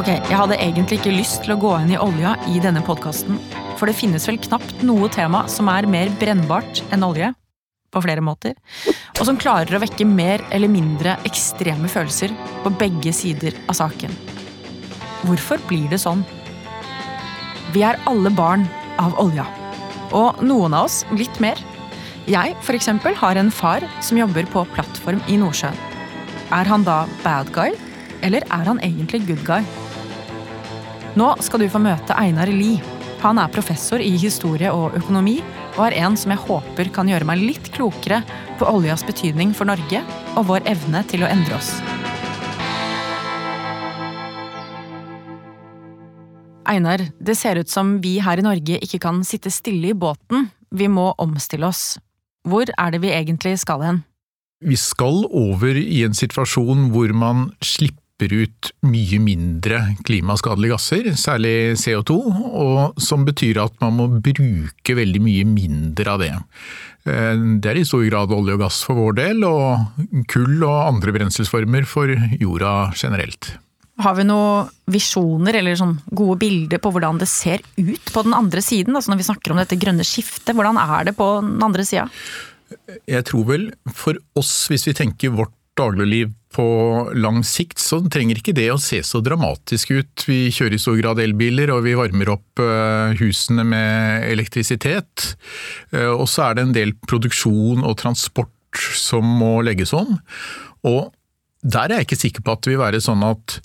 Ok, Jeg hadde egentlig ikke lyst til å gå inn i olja i denne podkasten, for det finnes vel knapt noe tema som er mer brennbart enn olje, på flere måter, og som klarer å vekke mer eller mindre ekstreme følelser på begge sider av saken. Hvorfor blir det sånn? Vi er alle barn av olja. Og noen av oss litt mer. Jeg for eksempel, har en far som jobber på plattform i Nordsjøen. Er han da bad guy, eller er han egentlig good guy? Nå skal du få møte Einar Lie. Han er professor i historie og økonomi, og er en som jeg håper kan gjøre meg litt klokere på oljas betydning for Norge og vår evne til å endre oss. Einar, det ser ut som vi her i Norge ikke kan sitte stille i båten, vi må omstille oss. Hvor er det vi egentlig skal hen? Vi skal over i en situasjon hvor man slipper ut mye mindre klimaskadelige gasser, særlig CO2, og som betyr at man må bruke veldig mye mindre av det. Eh, det er i stor grad olje og gass for vår del, og kull og andre brenselsformer for jorda generelt. Har vi noen visjoner eller sånn gode bilder på hvordan det ser ut på den andre siden? Altså når vi snakker om dette grønne skiftet, hvordan er det på den andre sida? Jeg tror vel for oss, hvis vi tenker vårt dagligliv på lang sikt, så trenger ikke det å se så dramatisk ut. Vi kjører i stor grad elbiler, og vi varmer opp eh, husene med elektrisitet. Eh, og så er det en del produksjon og transport som må legges om. Og der er jeg ikke sikker på at det vil være sånn at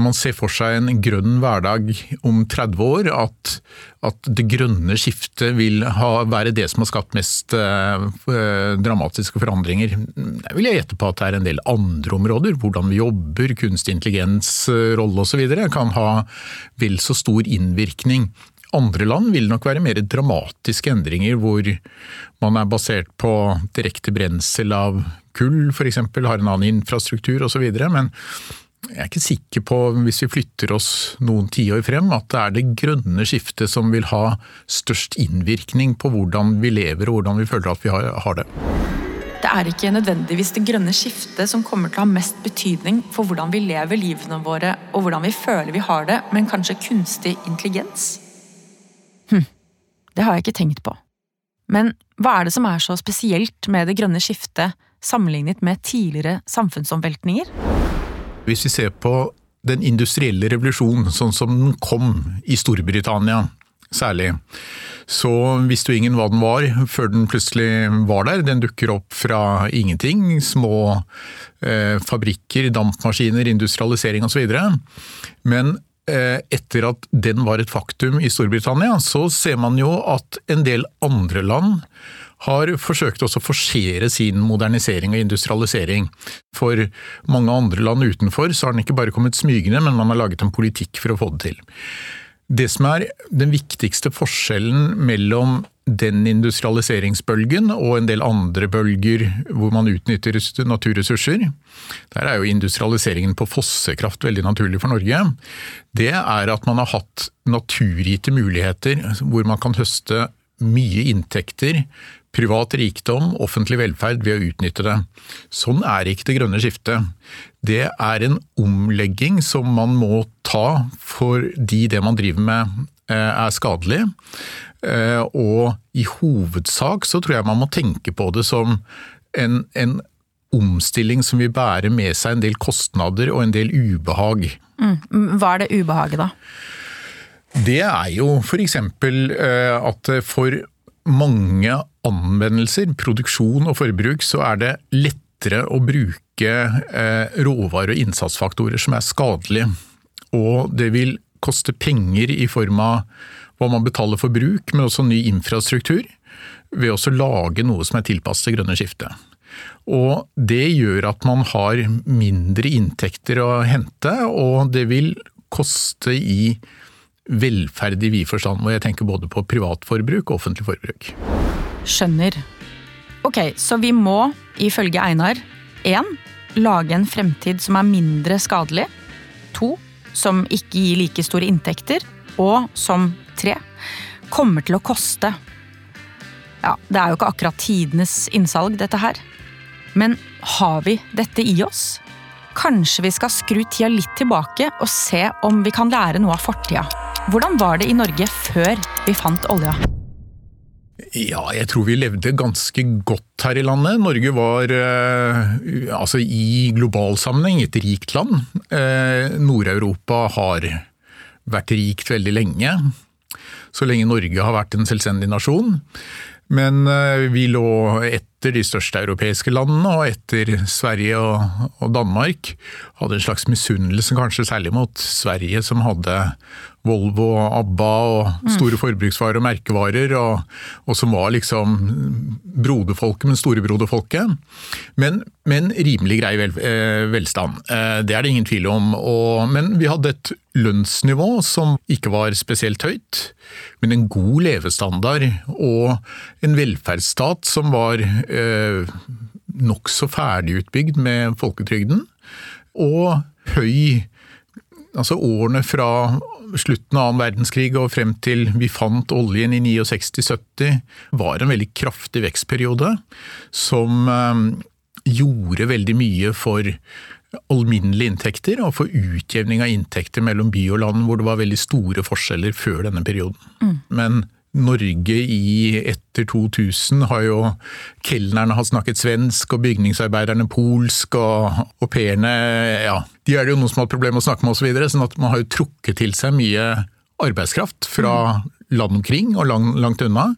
man ser for seg en grønn hverdag om 30 år, at, at det grønne skiftet vil ha, være det som har skapt mest eh, dramatiske forandringer. Jeg vil gjette på at det er en del andre områder, hvordan vi jobber, kunstig intelligens, eh, rolle osv., kan ha vel så stor innvirkning. Andre land vil nok være mer dramatiske endringer, hvor man er basert på direkte brensel av kull f.eks., har en annen infrastruktur osv. Men jeg er ikke sikker på, hvis vi flytter oss noen tiår frem, at det er det grønne skiftet som vil ha størst innvirkning på hvordan vi lever og hvordan vi føler at vi har det. Det er ikke nødvendigvis det grønne skiftet som kommer til å ha mest betydning for hvordan vi lever livene våre og hvordan vi føler vi har det, men kanskje kunstig intelligens? Hm, det har jeg ikke tenkt på. Men hva er det som er så spesielt med det grønne skiftet sammenlignet med tidligere samfunnsomveltninger? Hvis vi ser på den industrielle revolusjonen sånn som den kom i Storbritannia særlig, så visste jo ingen hva den var før den plutselig var der. Den dukker opp fra ingenting. Små eh, fabrikker, dampmaskiner, industrialisering osv. Men Eh, etter at den var et faktum i Storbritannia, så ser man jo at en del andre land har forsøkt også å forsere sin modernisering og industrialisering. For mange andre land utenfor så har den ikke bare kommet smygende, men man har laget en politikk for å få det til. Det som er den viktigste forskjellen mellom den industrialiseringsbølgen og en del andre bølger hvor man utnytter naturressurser, der er jo industrialiseringen på fossekraft veldig naturlig for Norge, det er at man har hatt naturgitte muligheter hvor man kan høste mye inntekter, privat rikdom, offentlig velferd ved å utnytte det. Sånn er ikke det grønne skiftet. Det er en omlegging som man må ta fordi det man driver med eh, er skadelig. Eh, og i hovedsak så tror jeg man må tenke på det som en, en omstilling som vil bære med seg en del kostnader og en del ubehag. Mm. Hva er det ubehaget, da? Det er jo f.eks. Eh, at for mange anvendelser, produksjon og forbruk, så er det lettere å bruke eh, råvarer og innsatsfaktorer som er skadelige. Og det vil koste penger i form av hva man betaler for bruk, men også ny infrastruktur, ved å lage noe som er tilpasset det grønne skiftet. Og det gjør at man har mindre inntekter å hente, og det vil koste i velferd i vid forstand, hvor jeg tenker både på privat forbruk og offentlig forbruk. Skjønner. Ok, så vi må, ifølge Einar, 1. Lage en fremtid som er mindre skadelig. 2. Som ikke gir like store inntekter. Og som 3. Kommer til å koste. Ja, det er jo ikke akkurat tidenes innsalg, dette her. Men har vi dette i oss? Kanskje vi skal skru tida litt tilbake og se om vi kan lære noe av fortida. Hvordan var det i Norge før vi fant olja? Ja, jeg tror vi levde ganske godt her i landet. Norge var eh, altså i global sammenheng et rikt land. Eh, Nord-Europa har vært rikt veldig lenge. Så lenge Norge har vært en selvstendig nasjon. Men eh, vi lå etter de største europeiske landene, og etter Sverige og, Danmark. Hadde en slags misunnelse, kanskje særlig mot Sverige, som hadde Volvo og ABBA og store forbruksvarer og merkevarer, og, og som var liksom broderfolket, men storebroderfolket. Men, men rimelig grei vel, eh, velstand. Eh, det er det ingen tvil om. Og, men vi hadde et lønnsnivå som ikke var spesielt høyt, men en god levestandard og en velferdsstat som var eh, nokså ferdigutbygd med folketrygden. Og høy Altså årene fra slutten av annen verdenskrig og frem til vi fant oljen i 69-70, var en veldig kraftig vekstperiode som eh, gjorde veldig mye for alminnelige inntekter og for utjevning av inntekter mellom by og land, hvor det var veldig store forskjeller før denne perioden. Mm. Men Norge i etter 2000 har jo Kelnerne har snakket svensk, og bygningsarbeiderne polsk, og au pairene ja, De er det jo noen som har hatt problemer med å snakke med osv. Så videre, sånn at man har jo trukket til seg mye arbeidskraft fra land omkring og lang, langt unna.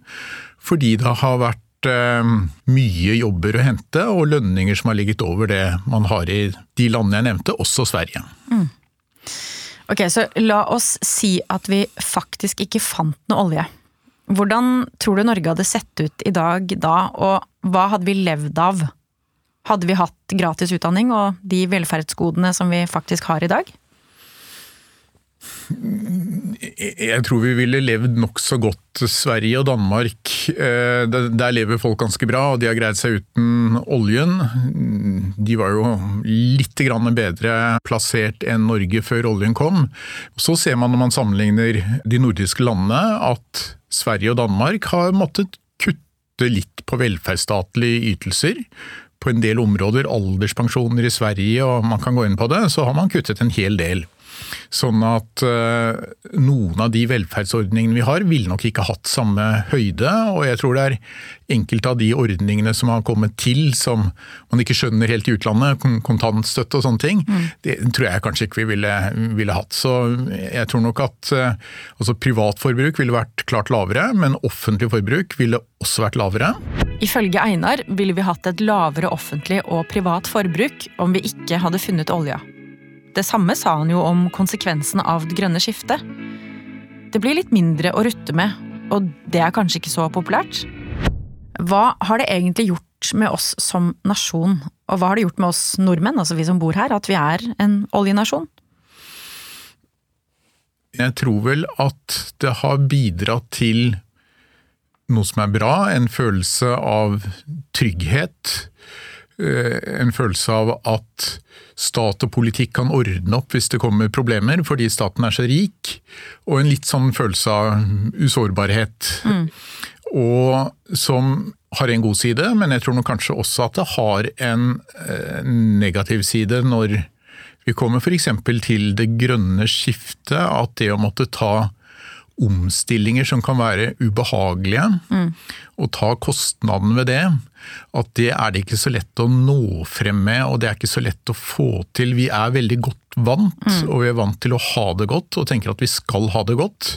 Fordi det har vært eh, mye jobber å hente, og lønninger som har ligget over det man har i de landene jeg nevnte, også Sverige. Mm. Ok, så La oss si at vi faktisk ikke fant noe olje. Hvordan tror du Norge hadde sett ut i dag da, og hva hadde vi levd av? Hadde vi hatt gratis utdanning og de velferdsgodene som vi faktisk har i dag? Jeg tror vi ville levd nokså godt Sverige og Danmark. Eh, der lever folk ganske bra, og de har greid seg uten oljen. De var jo litt bedre plassert enn Norge før oljen kom. Så ser man når man sammenligner de nordiske landene at Sverige og Danmark har måttet kutte litt på velferdsstatlige ytelser på en del områder, alderspensjoner i Sverige og man kan gå inn på det, så har man kuttet en hel del. Sånn at uh, noen av de velferdsordningene vi har, ville nok ikke hatt samme høyde. Og jeg tror det er enkelte av de ordningene som har kommet til som man ikke skjønner helt i utlandet, kontantstøtte og sånne ting, mm. det tror jeg kanskje ikke vi ville, ville hatt. Så jeg tror nok at altså privatforbruk ville vært klart lavere, men offentlig forbruk ville også vært lavere. Ifølge Einar ville vi hatt et lavere offentlig og privat forbruk om vi ikke hadde funnet olja. Det samme sa han jo om konsekvensene av det grønne skiftet. Det blir litt mindre å rutte med, og det er kanskje ikke så populært. Hva har det egentlig gjort med oss som nasjon, og hva har det gjort med oss nordmenn, altså vi som bor her, at vi er en oljenasjon? Jeg tror vel at det har bidratt til noe som er bra, en følelse av trygghet. Eh, en følelse av at stat og politikk kan ordne opp hvis det kommer problemer, fordi staten er så rik. Og en litt sånn følelse av usårbarhet. Mm. Og som har en god side, men jeg tror nok kanskje også at det har en eh, negativ side når vi kommer f.eks. til det grønne skiftet. At det å måtte ta omstillinger som kan være ubehagelige, mm. og ta kostnaden ved det, at det er det ikke så lett å nå frem med, og det er ikke så lett å få til. Vi er veldig godt vant, mm. og vi er vant til å ha det godt, og tenker at vi skal ha det godt.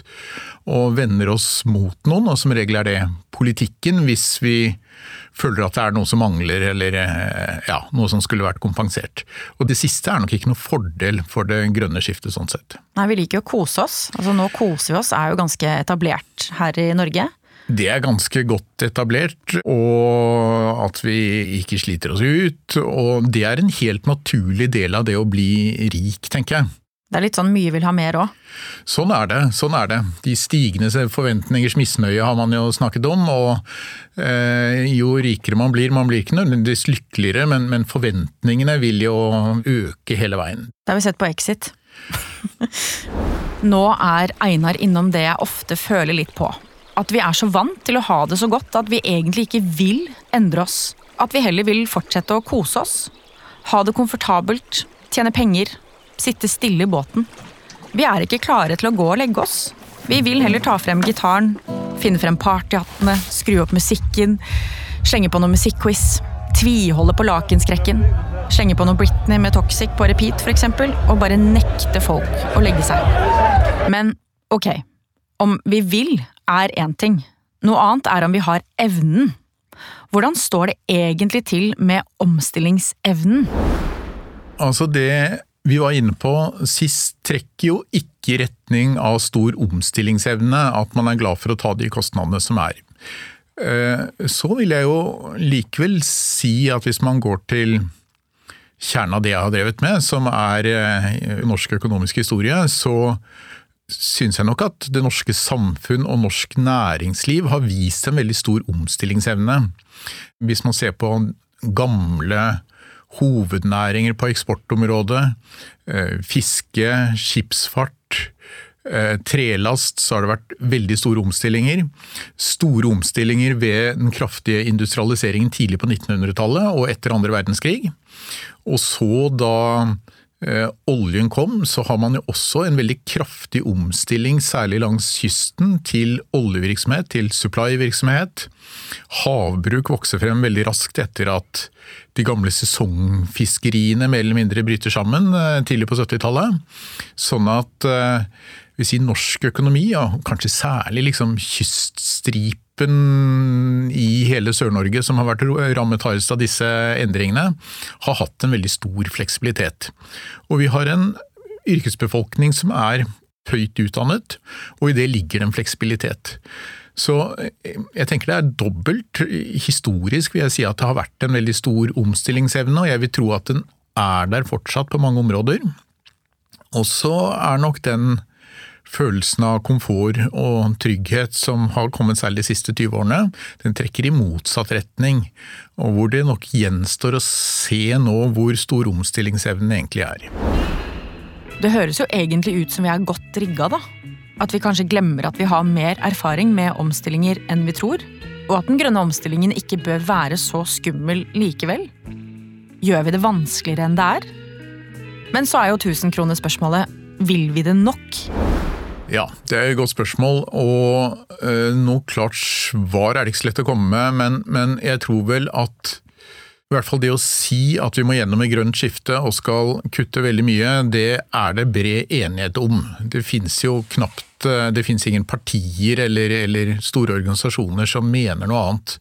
Og vender oss mot noen, og som regel er det politikken, hvis vi føler at det er noe som mangler, eller eh, ja, noe som skulle vært kompensert. Og det siste er nok ikke noe fordel for det grønne skiftet, sånn sett. Nei, vi liker jo å kose oss. Altså Nå koser vi oss er jo ganske etablert her i Norge. Det er ganske godt etablert, og at vi ikke sliter oss ut. Og det er en helt naturlig del av det å bli rik, tenker jeg. Det er litt sånn mye vil ha mer òg? Sånn er det. sånn er det. De stigende forventningers misnøye har man jo snakket om. og eh, Jo rikere man blir, man blir ikke nødvendigvis lykkeligere, men, men, forventningene vil jo øke hele veien. Det har vi sett på Exit. Nå er Einar innom det jeg ofte føler litt på. At vi er så vant til å ha det så godt at vi egentlig ikke vil endre oss. At vi heller vil fortsette å kose oss. Ha det komfortabelt tjene penger, sitte stille i båten. Vi er ikke klare til å gå og legge oss. Vi vil heller ta frem gitaren, finne frem partyhattene, skru opp musikken, slenge på noe musikkquiz, tviholde på lakenskrekken, slenge på noe Britney med Toxic på repeat f.eks., og bare nekte folk å legge seg. Men ok, om vi vil er én ting, noe annet er om vi har evnen. Hvordan står det egentlig til med omstillingsevnen? Altså det vi var inne på sist, trekker jo ikke i retning av stor omstillingsevne, at man er glad for å ta de kostnadene som er. Eh, så vil jeg jo likevel si at hvis man går til kjernen av det jeg har drevet med, som er eh, norsk økonomisk historie, så syns jeg nok at det norske samfunn og norsk næringsliv har vist en veldig stor omstillingsevne. Hvis man ser på gamle hovednæringer på eksportområdet. Eh, fiske, skipsfart, eh, trelast, så har det vært veldig store omstillinger. Store omstillinger ved den kraftige industrialiseringen tidlig på 1900-tallet og etter andre verdenskrig. Og så da oljen kom, så har man jo også en veldig kraftig omstilling, særlig langs kysten, til oljevirksomhet, til supply-virksomhet. Havbruk vokser frem veldig raskt etter at de gamle sesongfiskeriene mer eller mindre bryter sammen eh, tidlig på 70-tallet. Sånn at eh, vi sier norsk økonomi, og kanskje særlig liksom kyststripen i hele Sør-Norge som har vært rammet hardest av disse endringene, har hatt en veldig stor fleksibilitet. Og vi har en yrkesbefolkning som er høyt utdannet, og i det ligger en fleksibilitet. Så eh, jeg tenker det er dobbelt. Historisk vil jeg si at det har vært en veldig stor omstillingsevne, og jeg vil tro at den er der fortsatt på mange områder. Og så er nok den følelsen av komfort og trygghet som har kommet særlig de siste 20 årene, den trekker i motsatt retning. Og hvor det nok gjenstår å se nå hvor stor omstillingsevnen egentlig er. Det høres jo egentlig ut som vi er godt rigga, da. At vi kanskje glemmer at vi har mer erfaring med omstillinger enn vi tror? Og at den grønne omstillingen ikke bør være så skummel likevel? Gjør vi det vanskeligere enn det er? Men så er jo tusenkronerspørsmålet vil vi det nok? Ja, det er et godt spørsmål, og øh, noe klart svar er det ikke så lett å komme med, men, men jeg tror vel at i hvert fall det å si at vi må gjennom et grønt skifte og skal kutte veldig mye, det er det bred enighet om. Det finnes jo knapt eh, Det finnes ingen partier eller, eller store organisasjoner som mener noe annet.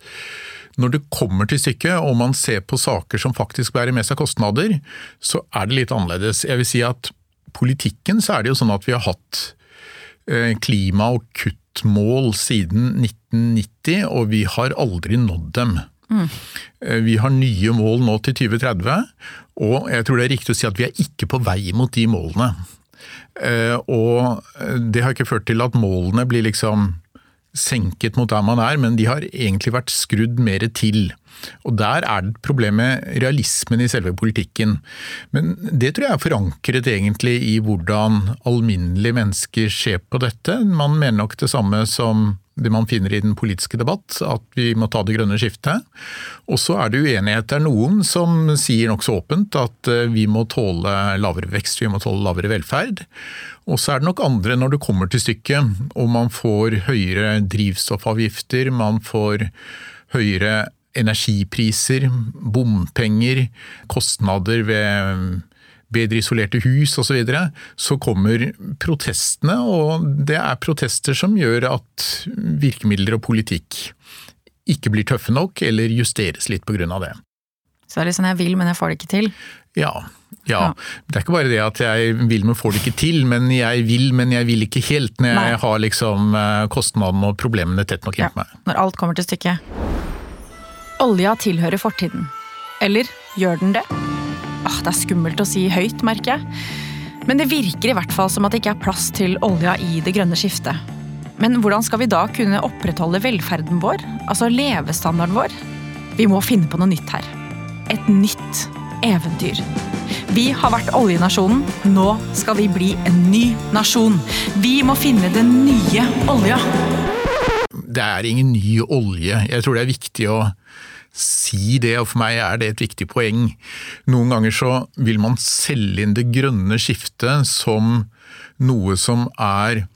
Når det kommer til stykket, og man ser på saker som faktisk bærer med seg kostnader, så er det litt annerledes. Jeg vil si at politikken så er det jo sånn at vi har hatt klima- og kuttmål siden 1990, og vi har aldri nådd dem. Mm. Vi har nye mål nå til 2030, og jeg tror det er riktig å si at vi er ikke på vei mot de målene. Eh, og det har ikke ført til at målene blir liksom senket mot der man er, men de har egentlig vært skrudd mer til. Og Der er det problemet realismen i selve politikken. Men det tror jeg er forankret egentlig i hvordan alminnelige mennesker ser på dette. Man mener nok det samme som det man finner i den politiske debatt, at vi må ta det grønne skiftet. Og så er det uenighet. Det er noen som sier nokså åpent at eh, vi må tåle lavere vekst, vi må tåle lavere velferd. Og så er det nok andre når det kommer til stykket, og man får høyere drivstoffavgifter, man får høyere energipriser, bompenger, kostnader ved bedre isolerte hus osv., så, videre, så kommer protestene, og det er protester som gjør at virkemidler og politikk ikke blir tøffe nok, eller justeres litt av det. Så det er litt sånn jeg vil, men jeg får det ikke til? Ja. Ja. Det er ikke bare det at jeg vil, men får det ikke til, men jeg vil, men jeg vil ikke helt når jeg Nei. har liksom eh, kostnadene og problemene tett nok innpå ja, meg. Når alt kommer til stykket. Olja tilhører fortiden. Eller gjør den det? Åh, det er skummelt å si høyt, merker jeg. Men det virker i hvert fall som at det ikke er plass til olja i det grønne skiftet. Men hvordan skal vi da kunne opprettholde velferden vår, altså levestandarden vår? Vi må finne på noe nytt her. Et nytt eventyr. Vi har vært oljenasjonen, nå skal vi bli en ny nasjon. Vi må finne den nye olja. Det er ingen ny olje. Jeg tror det er viktig å si det, og for meg er det et viktig poeng. Noen ganger så vil man selge inn det grønne skiftet som noe som er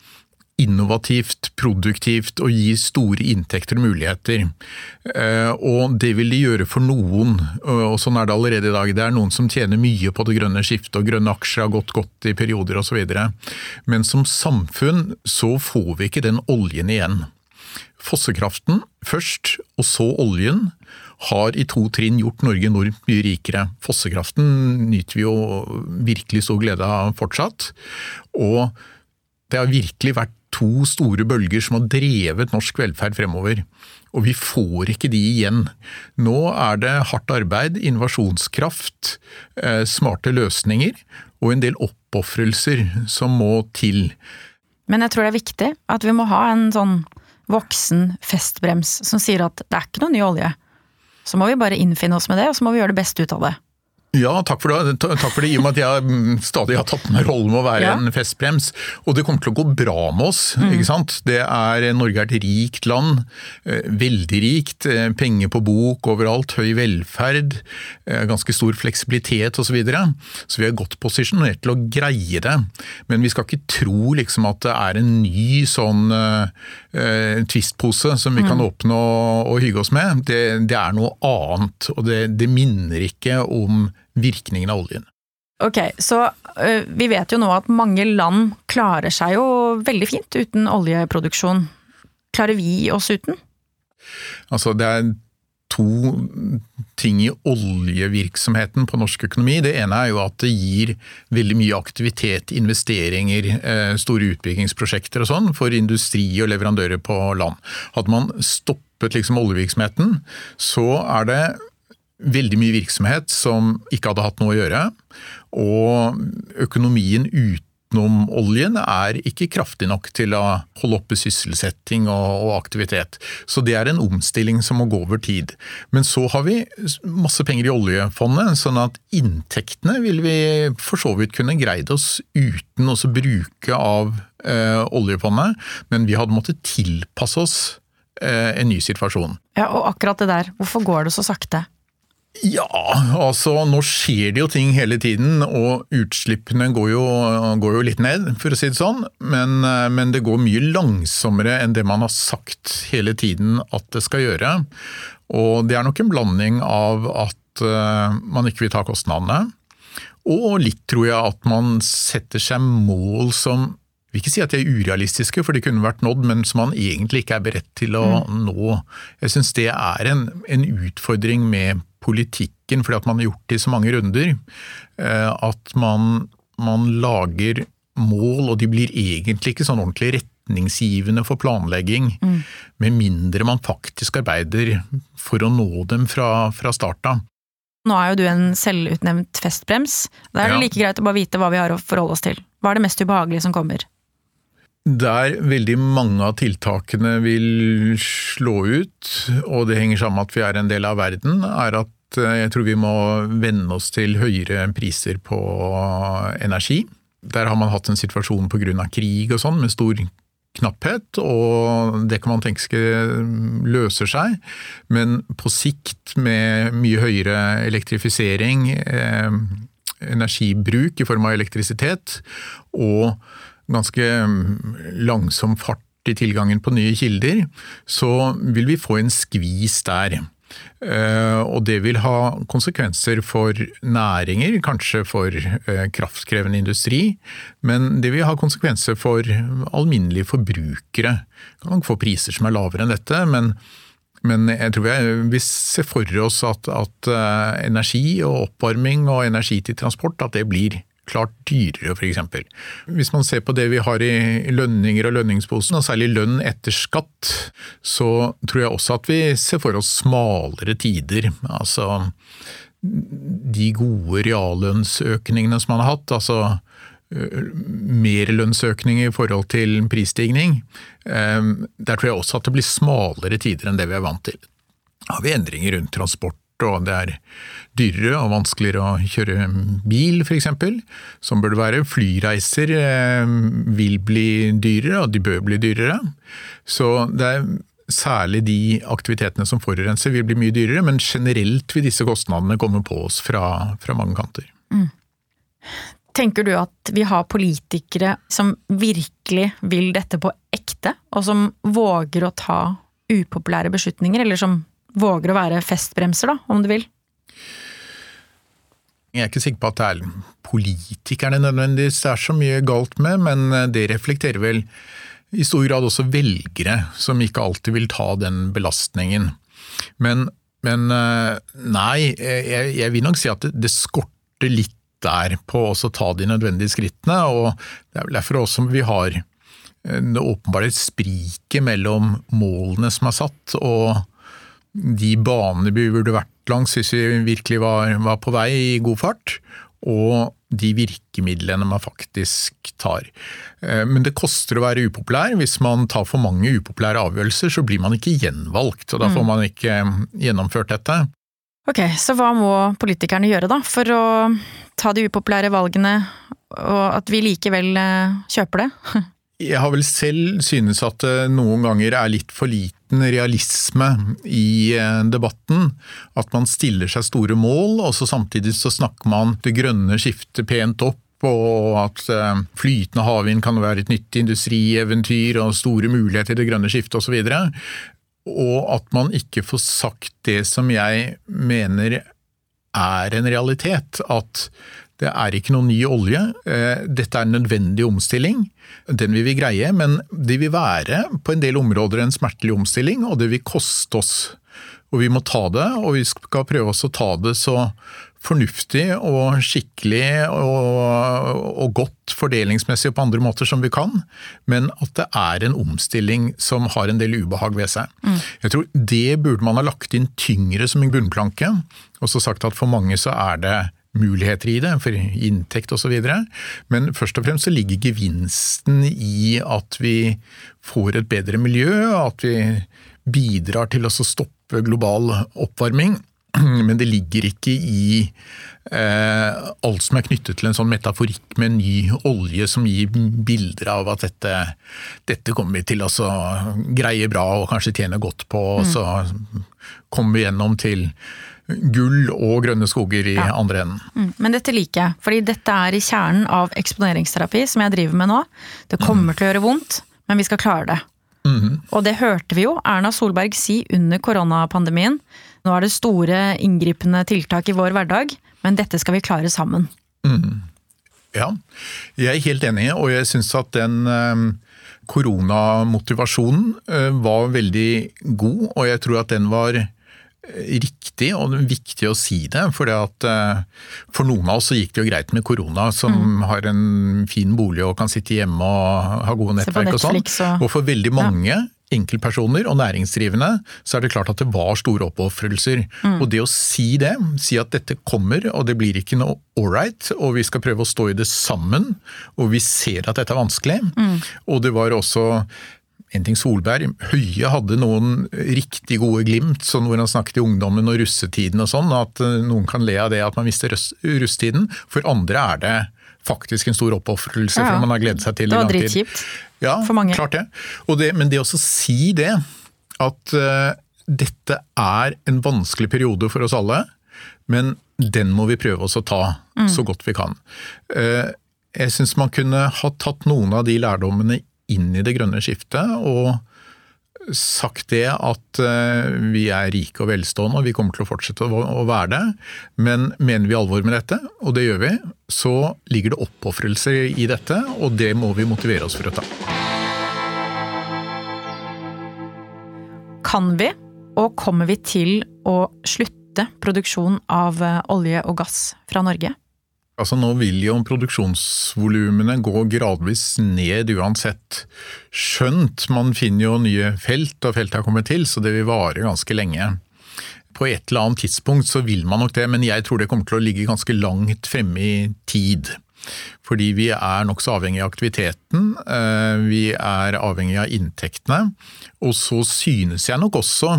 innovativt, produktivt og gir store inntekter og muligheter. Eh, og det vil de gjøre for noen, og sånn er det allerede i dag. Det er noen som tjener mye på det grønne skiftet, og grønne aksjer har gått godt i perioder osv. Men som samfunn så får vi ikke den oljen igjen. Fossekraften først, og så oljen, har i to trinn gjort Norge enormt mye rikere. Fossekraften nyter vi jo virkelig stor glede av fortsatt. Og det har virkelig vært to store bølger som har drevet norsk velferd fremover. Og vi får ikke de igjen. Nå er det hardt arbeid, innovasjonskraft, eh, smarte løsninger og en del oppofrelser som må til. Men jeg tror det er viktig at vi må ha en sånn voksen festbrems som sier at det er ikke noe ny olje. Så må vi bare innfinne oss med det, og så må vi gjøre det beste ut av det. Ja, takk for, det. takk for det. I og med at jeg mm, stadig har tatt med rollen med å være ja. en festbrems. Og det kommer til å gå bra med oss. Mm. ikke sant? Det er, Norge er et rikt land. Eh, veldig rikt. Eh, penger på bok overalt. Høy velferd. Eh, ganske stor fleksibilitet osv. Så, videre. så vi er godt posisjonert til å greie det. Men vi skal ikke tro liksom at det er en ny sånn uh, twistpose som vi mm. kan åpne og, og, hygge oss med. Det, det er noe annet. Og det, det minner ikke om virkningen av oljen. Ok, så uh, vi vet jo nå at mange land klarer seg jo veldig fint uten oljeproduksjon. Klarer vi oss uten? Altså, det er to ting i oljevirksomheten på norsk økonomi. Det ene er jo at det gir veldig mye aktivitet, investeringer, eh, store utbyggingsprosjekter og sånn for industri og leverandører på land. Hadde man stoppet liksom oljevirksomheten, så er det veldig mye virksomhet som ikke hadde hatt noe å gjøre. Og økonomien utenom oljen er ikke kraftig nok til å holde oppe sysselsetting og, aktivitet. Så det er en omstilling som må gå over tid. Men så har vi masse penger i oljefondet, sånn at inntektene vil vi for så vidt kunne greid oss uten å bruke av eh, oljefondet, men vi hadde måttet tilpasse oss eh, en ny situasjon. Ja, og akkurat det der, hvorfor går det så sakte? Ja, altså nå skjer det jo ting hele tiden, og utslippene går jo, går jo litt ned, for å si det sånn. Men, men, det går mye langsommere enn det man har sagt hele tiden at det skal gjøre. Og det er nok en blanding av at uh, man ikke vil ta kostnadene, og litt tror jeg at man setter seg mål som jeg vil ikke si at de er urealistiske, for de kunne vært nådd, men som man egentlig ikke er beredt til å mm. nå. Jeg syns det er en, en utfordring med politikken, fordi at man har gjort det i så mange runder, eh, at man, man, lager mål, og de blir egentlig ikke sånn ordentlig retningsgivende for planlegging, mm. med mindre man faktisk arbeider for å nå dem fra, fra start av. Nå er jo du en selvutnevnt festbrems. Da er det ja. like greit å bare vite hva vi har å forholde oss til. Hva er det mest ubehagelige som kommer? Der veldig mange av tiltakene vil slå ut, og det henger sammen med at vi er en del av verden, er at eh, jeg tror vi må venne oss til høyere priser på energi. Der har man hatt en situasjon pga. krig og sånn, med stor knapphet, og det kan man tenke løser seg. Men på sikt, med mye høyere elektrifisering, eh, energibruk i form av elektrisitet, og ganske mm, langsom fart i tilgangen på nye kilder, så vil vi få en skvis der. Eh, og det vil ha konsekvenser for næringer, kanskje for eh, kraftkrevende industri, men det vil ha konsekvenser for alminnelige forbrukere. Kan få priser som er lavere enn dette, men, men jeg tror vi ser for oss at, at eh, energi og oppvarming og energi til transport at det blir klart dyrere, f.eks. Hvis man ser på det vi har i lønninger og lønningsposen, og særlig lønn etter skatt, så tror jeg også at vi ser for oss smalere tider. Altså de gode reallønnsøkningene som man har hatt. altså mer lønnsøkning i forhold til prisstigning. Der tror jeg også at det blir smalere tider enn det vi er vant til. Har vi endringer rundt transport og det er dyrere og vanskeligere å kjøre bil f.eks., som bør det være. Flyreiser eh, vil bli dyrere, og de bør bli dyrere. Så det er særlig de aktivitetene som forurenser vil bli mye dyrere, men generelt vil disse kostnadene komme på oss fra, fra mange kanter. Mm. Tenker du at vi har politikere som virkelig vil dette på ekte, og som våger å ta upopulære beslutninger, eller som våger å være festbremser, da, om du vil? Jeg er ikke sikker på at det er politikerne nødvendigvis det er så mye galt med, men det reflekterer vel i stor grad også velgere som ikke alltid vil ta den belastningen. Men, men eh, nei, jeg, jeg, vil nok si at det, det skorter litt der på å ta de nødvendige skrittene. og Det er vel derfor også vi har eh, det åpenbare spriket mellom målene som er satt og de banene vi burde vært langs hvis vi virkelig var, var på vei i god fart, og de virkemidlene man faktisk tar. Eh, men det koster å være upopulær. Hvis man tar for mange upopulære avgjørelser, så blir man ikke gjenvalgt, og da får mm. man ikke gjennomført dette. Ok, så hva må politikerne gjøre da, for å ta de upopulære valgene, og at vi likevel eh, kjøper det? Jeg har vel selv synes at det noen ganger er litt for liten realisme i eh, debatten. At man stiller seg store mål, og så samtidig så snakker man det grønne skiftet pent opp. Og at eh, flytende havvind kan være et nytt industrieventyr og store muligheter i det grønne skiftet osv. Og at man ikke får sagt det som jeg mener er en realitet. At det er ikke noen ny olje. Eh, dette er en nødvendig omstilling. Den vil vi greie, men det vil være på en del områder en smertelig omstilling, og det vil koste oss. Og vi må ta det, og vi skal prøve oss å ta det så fornuftig og skikkelig og, og, godt fordelingsmessig og på andre måter som vi kan, men at det er en omstilling som har en del ubehag ved seg. Mm. Jeg tror Det burde man ha lagt inn tyngre som en bunnplanke, og så sagt at for mange så er det muligheter i det, for inntekt osv. Men først og fremst så ligger gevinsten i at vi får et bedre miljø, at vi bidrar til å stoppe global oppvarming. Men det ligger ikke i eh, alt som er knyttet til en sånn metaforikk med ny olje som gir bilder av at dette, dette kommer vi til å greie bra og kanskje tjene godt på, og så kommer vi gjennom til gull og grønne skoger i ja. andre enden. Mm. Men dette liker jeg, fordi dette er i kjernen av eksponeringsterapi som jeg driver med nå. Det kommer mm. til å gjøre vondt, men vi skal klare det. Mm. Og det hørte vi jo Erna Solberg si under koronapandemien. Nå er det store inngripende tiltak i vår hverdag, men dette skal vi klare sammen. Mm. Ja, jeg er helt enig, og jeg syns at den ehm, koronamotivasjonen eh, var veldig god, og jeg tror at den var riktig og viktig å si det. For, at, eh, for noen av oss så gikk det jo greit med korona, som mm. har en fin bolig og kan sitte hjemme og ha gode nettverk og sånn. Og... og for veldig mange ja. enkeltpersoner og næringsdrivende så er det klart at det var store oppofrelser. Mm. Og det å si det, si at dette kommer og det blir ikke noe ålreit, og vi skal prøve å stå i det sammen, og vi ser at dette er vanskelig. Mm. Og det var også en ting Solberg, Høie hadde noen riktig gode glimt, sånn hvor han snakket i ungdommen og russetiden og sånn, at eh, noen kan le av det at man mister russetiden. For andre er det faktisk en stor oppofrelse, ja, ja. for man har gledet seg til det. Det var dritkjipt ja, for mange. Klart det. det. Men det å si det, at uh, dette er en vanskelig periode for oss alle, men den må vi prøve oss å ta mm. så godt vi kan. Uh, jeg syns man kunne ha tatt noen av de lærdommene inn i det grønne skiftet og sagt det at eh, vi er rike og velstående og vi kommer til å fortsette å være det. Men mener vi alvor med dette, og det gjør vi, så ligger det oppofrelser i dette, og det må vi motivere oss for å ta. Kan vi, og kommer vi til å slutte produksjon av eh, olje og gass fra Norge? Altså Nå vil jo produksjonsvolumene gå gradvis ned uansett. Skjønt man finner jo nye felt, og feltet har kommet til, så det vil vare ganske lenge. På et eller annet tidspunkt så vil man nok det, men jeg tror det kommer til å ligge ganske langt fremme i tid. Fordi vi er nokså avhengig av aktiviteten, eh, vi er avhengig av inntektene. Og så synes jeg nok også,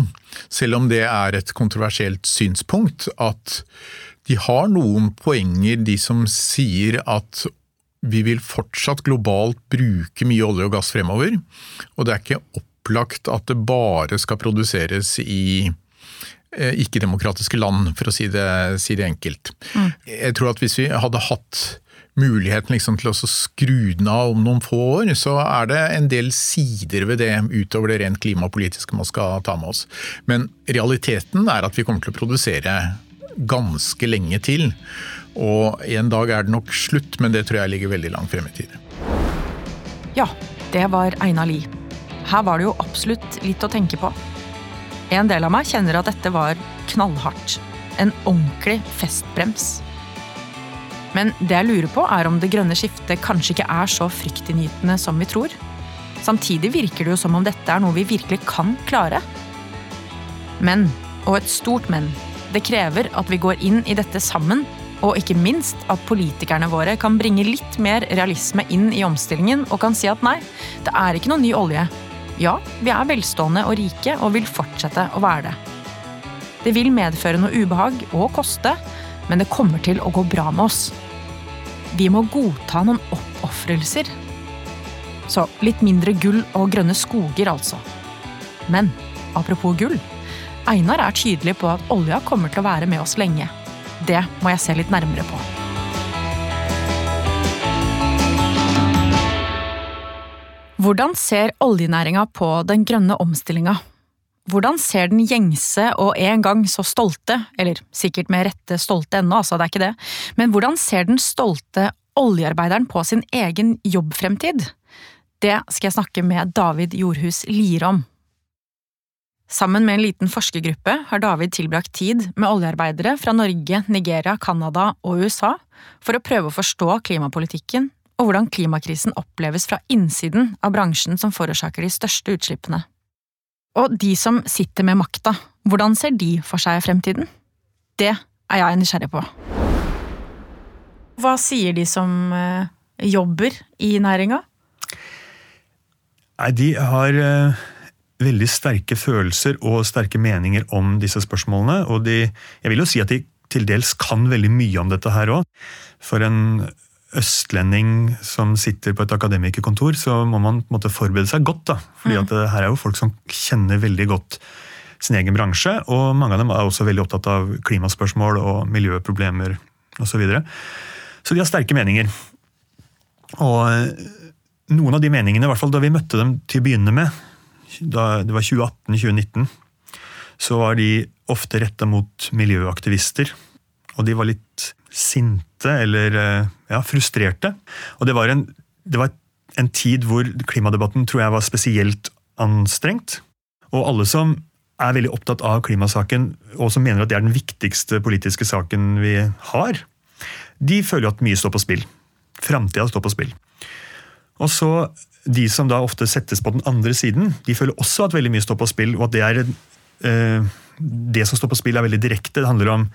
selv om det er et kontroversielt synspunkt, at de har noen poenger, de som sier at vi vil fortsatt globalt bruke mye olje og gass fremover. Og det er ikke opplagt at det bare skal produseres i eh, ikke-demokratiske land, for å si det, si det enkelt. Mm. Jeg tror at hvis vi hadde hatt muligheten liksom til å skru den av om noen få år, så er det en del sider ved det utover det rent klimapolitiske man skal ta med oss. Men realiteten er at vi kommer til å produsere ganske lenge til. Og en dag er det nok slutt, men det tror jeg ligger veldig langt frem i tid. Ja, det var Einar Lie. Her var det jo absolutt litt å tenke på. En del av meg kjenner at dette var knallhardt. En ordentlig festbrems. Men det jeg lurer på, er om det grønne skiftet kanskje ikke er så fryktinngytende som vi tror. Samtidig virker det jo som om dette er noe vi virkelig kan klare. Men, og et stort men, det krever at vi går inn i dette sammen og ikke minst at politikerne våre kan bringe litt mer realisme inn i omstillingen og kan si at nei, det er ikke noe ny olje. Ja, vi er velstående og rike og vil fortsette å være det. Det vil medføre noe ubehag og koste, men det kommer til å gå bra med oss. Vi må godta noen oppofrelser. Så litt mindre gull og grønne skoger, altså. Men apropos gull. Einar er tydelig på at olja kommer til å være med oss lenge. Det må jeg se litt nærmere på. Hvordan ser oljenæringa på den grønne omstillinga? Hvordan ser den gjengse og en gang så stolte, eller sikkert med rette stolte ennå, altså, det er ikke det, men hvordan ser den stolte oljearbeideren på sin egen jobbfremtid? Det skal jeg snakke med David Jordhus Lier om. Sammen med en liten forskergruppe har David tilbrakt tid med oljearbeidere fra Norge, Nigeria, Canada og USA for å prøve å forstå klimapolitikken og hvordan klimakrisen oppleves fra innsiden av bransjen som forårsaker de største utslippene. Og de som sitter med makta, hvordan ser de for seg fremtiden? Det er jeg nysgjerrig på. Hva sier de som eh, jobber i næringa? Nei, de har eh, veldig sterke følelser og sterke meninger om disse spørsmålene. Og de, jeg vil jo si at de til dels kan veldig mye om dette her òg. For en østlending som sitter på et akademikerkontor, så må man på en måte forberede seg godt. da. Fordi mm. at det her er jo folk som kjenner veldig godt sin egen bransje, og mange av dem er også veldig opptatt av klimaspørsmål og miljøproblemer osv. Så, videre. så de har sterke meninger. Og noen av de meningene, i hvert fall da vi møtte dem til å begynne med, da det var 2018-2019, så var de ofte retta mot miljøaktivister. Og de var litt sinte eller eh, ja, frustrerte. Og det var, en, det var en tid hvor klimadebatten tror jeg var spesielt anstrengt. Og alle som er veldig opptatt av klimasaken, og som mener at det er den viktigste politiske saken vi har, de føler at mye står på spill. Framtida står på spill. Og så de som da ofte settes på den andre siden, de føler også at veldig mye står på spill, og at det er eh, det som står på spill, er veldig direkte. Det handler om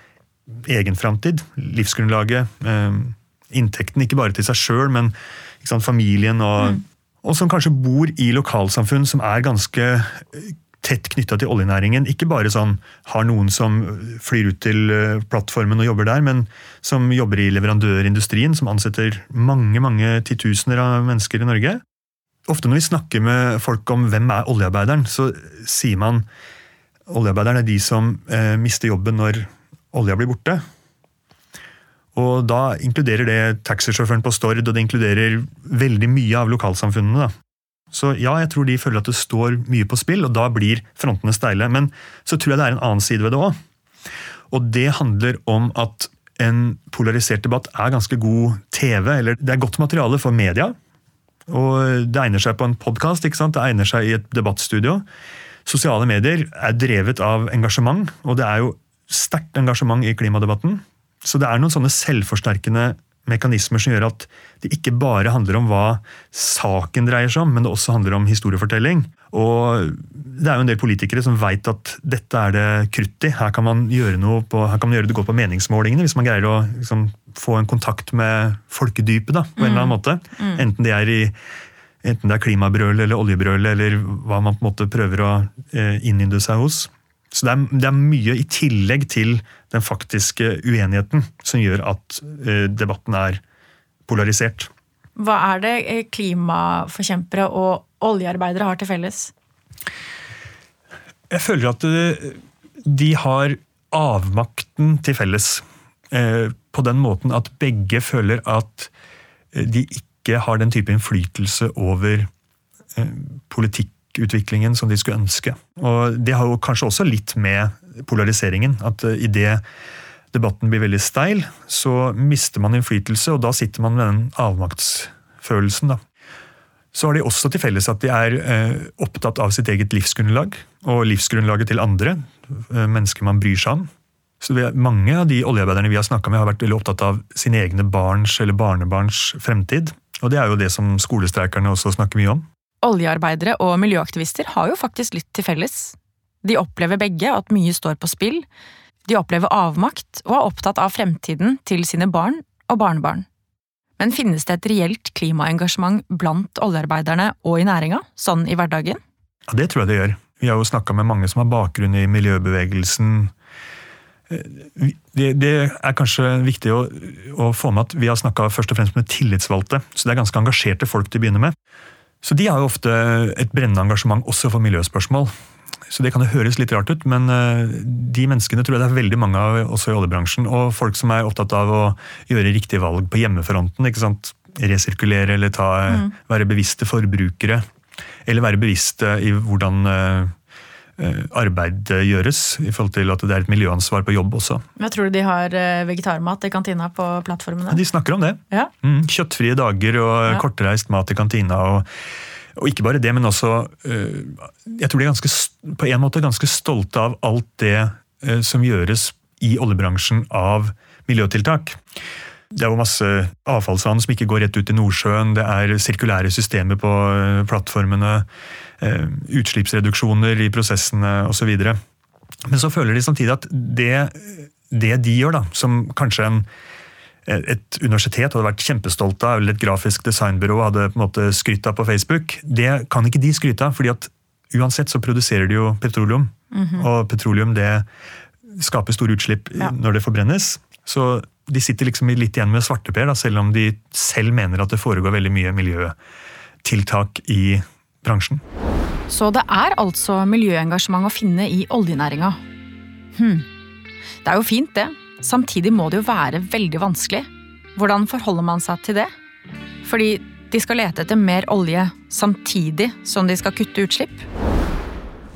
egen framtid, livsgrunnlaget, eh, inntekten, ikke bare til seg sjøl, men sant, familien, og, mm. og, som kanskje bor i lokalsamfunn som er ganske tett knytta til oljenæringen. Ikke bare sånn har noen som flyr ut til eh, plattformen og jobber der, men som jobber i leverandørindustrien, som ansetter mange mange titusener av mennesker i Norge. Ofte når vi snakker med folk om hvem er oljearbeideren, så sier man oljearbeideren er de som eh, mister jobben når olja blir borte. Og da inkluderer det taxisjåføren på Stord, og det inkluderer veldig mye av lokalsamfunnene. da. Så ja, jeg tror de føler at det står mye på spill, og da blir frontene steile. Men så tror jeg det er en annen side ved det òg. Og det handler om at en polarisert debatt er ganske god TV, eller det er godt materiale for media. Og det egner seg på en podkast, det egner seg i et debattstudio. Sosiale medier er drevet av engasjement, og det er jo sterkt engasjement i klimadebatten. Så det er noen sånne selvforsterkende mekanismer som gjør at det ikke bare handler om hva saken dreier seg om, men det også handler om historiefortelling. Og det er jo en del politikere som veit at dette er det krutt i. Her kan man gjøre noe på, her kan man gjøre det godt på meningsmålingene, hvis man greier å liksom, få en kontakt med folkedypet da, på en eller annen mm. måte. Mm. Enten det er i enten det er klimabrøl eller oljebrøl, eller hva man på en måte prøver å eh, innynde seg hos. Så det er, det er, mye i tillegg til den faktiske uenigheten som gjør at uh, debatten er polarisert. Hva er det eh, klimaforkjempere og oljearbeidere har til felles? Jeg føler at eh, de har avmakten til felles. Eh, på den måten at begge føler at eh, de ikke har den type innflytelse over politikkutviklingen som de skulle ønske. Og Det har jo kanskje også litt med polariseringen. At idet debatten blir veldig steil, så mister man innflytelse, og da sitter man med den avmaktsfølelsen. da. Så har de også til felles at de er eh, opptatt av sitt eget livsgrunnlag, og livsgrunnlaget til andre, eh, mennesker man bryr seg om. Så er, Mange av de oljearbeiderne vi har snakka med, har vært veldig opptatt av sine egne barns eller barnebarns fremtid. Og det er jo det som skolestreikerne også snakker mye om. Oljearbeidere og miljøaktivister har jo faktisk litt til felles. De opplever begge at mye står på spill. De opplever avmakt og er opptatt av fremtiden til sine barn og barnebarn. Men finnes det et reelt klimaengasjement blant oljearbeiderne og i næringa, sånn i hverdagen? Ja, Det tror jeg det gjør. Vi har jo snakka med mange som har bakgrunn i miljøbevegelsen. Eh, det, det er kanskje viktig å, å, få med at vi har snakka først og fremst med tillitsvalgte. Så det er ganske engasjerte folk til å begynne med. Så de har jo ofte et brennende engasjement også for miljøspørsmål. Så det kan jo høres litt rart ut, men eh, de menneskene tror jeg det er veldig mange av også i oljebransjen. Og folk som er opptatt av å gjøre riktige valg på hjemmefronten. ikke sant? Resirkulere eller ta, mm. være bevisste forbrukere. Eller være bevisste i hvordan uh, arbeid gjøres, i forhold til at det er et miljøansvar på jobb også. Jeg tror du de har vegetarmat i kantina på plattformene? De snakker om det. Ja. Mm, kjøttfrie dager og ja. kortreist mat i kantina. og og ikke bare det, men også eh, Jeg tror de er ganske, på en måte ganske stolte av alt det eh, som gjøres i oljebransjen av miljøtiltak. Det er jo masse avfallsvann som ikke går rett ut i Nordsjøen. Det er sirkulære systemer på eh, plattformene. Utslippsreduksjoner i prosessene osv. Men så føler de samtidig at det, det de gjør, da, som kanskje en et universitet hadde vært kjempestolt av, eller et grafisk designbyrå hadde på en måte skrytt av på Facebook. Det kan ikke de skryte av, fordi at uansett så produserer de jo petroleum. Mm -hmm. Og petroleum det skaper store utslipp ja. når det forbrennes. Så de sitter liksom litt igjen med svarteper, selv om de selv mener at det foregår veldig mye miljøtiltak i bransjen. Så det er altså miljøengasjement å finne i oljenæringa. Hm. Det er jo fint, det. Samtidig må det jo være veldig vanskelig. Hvordan forholder man seg til det? Fordi de skal lete etter mer olje samtidig som de skal kutte utslipp?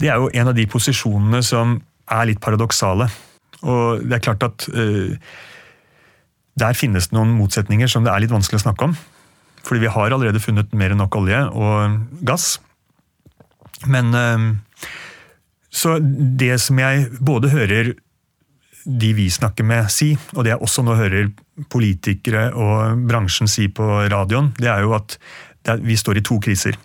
Det er jo en av de posisjonene som er litt paradoksale. Og det er klart at uh, der finnes det noen motsetninger som det er litt vanskelig å snakke om. Fordi vi har allerede funnet mer enn nok olje og gass. Men uh, Så det som jeg både hører de vi snakker med si, og det jeg også nå hører politikere og bransjen si på radioen, det er jo at vi står i to kriser.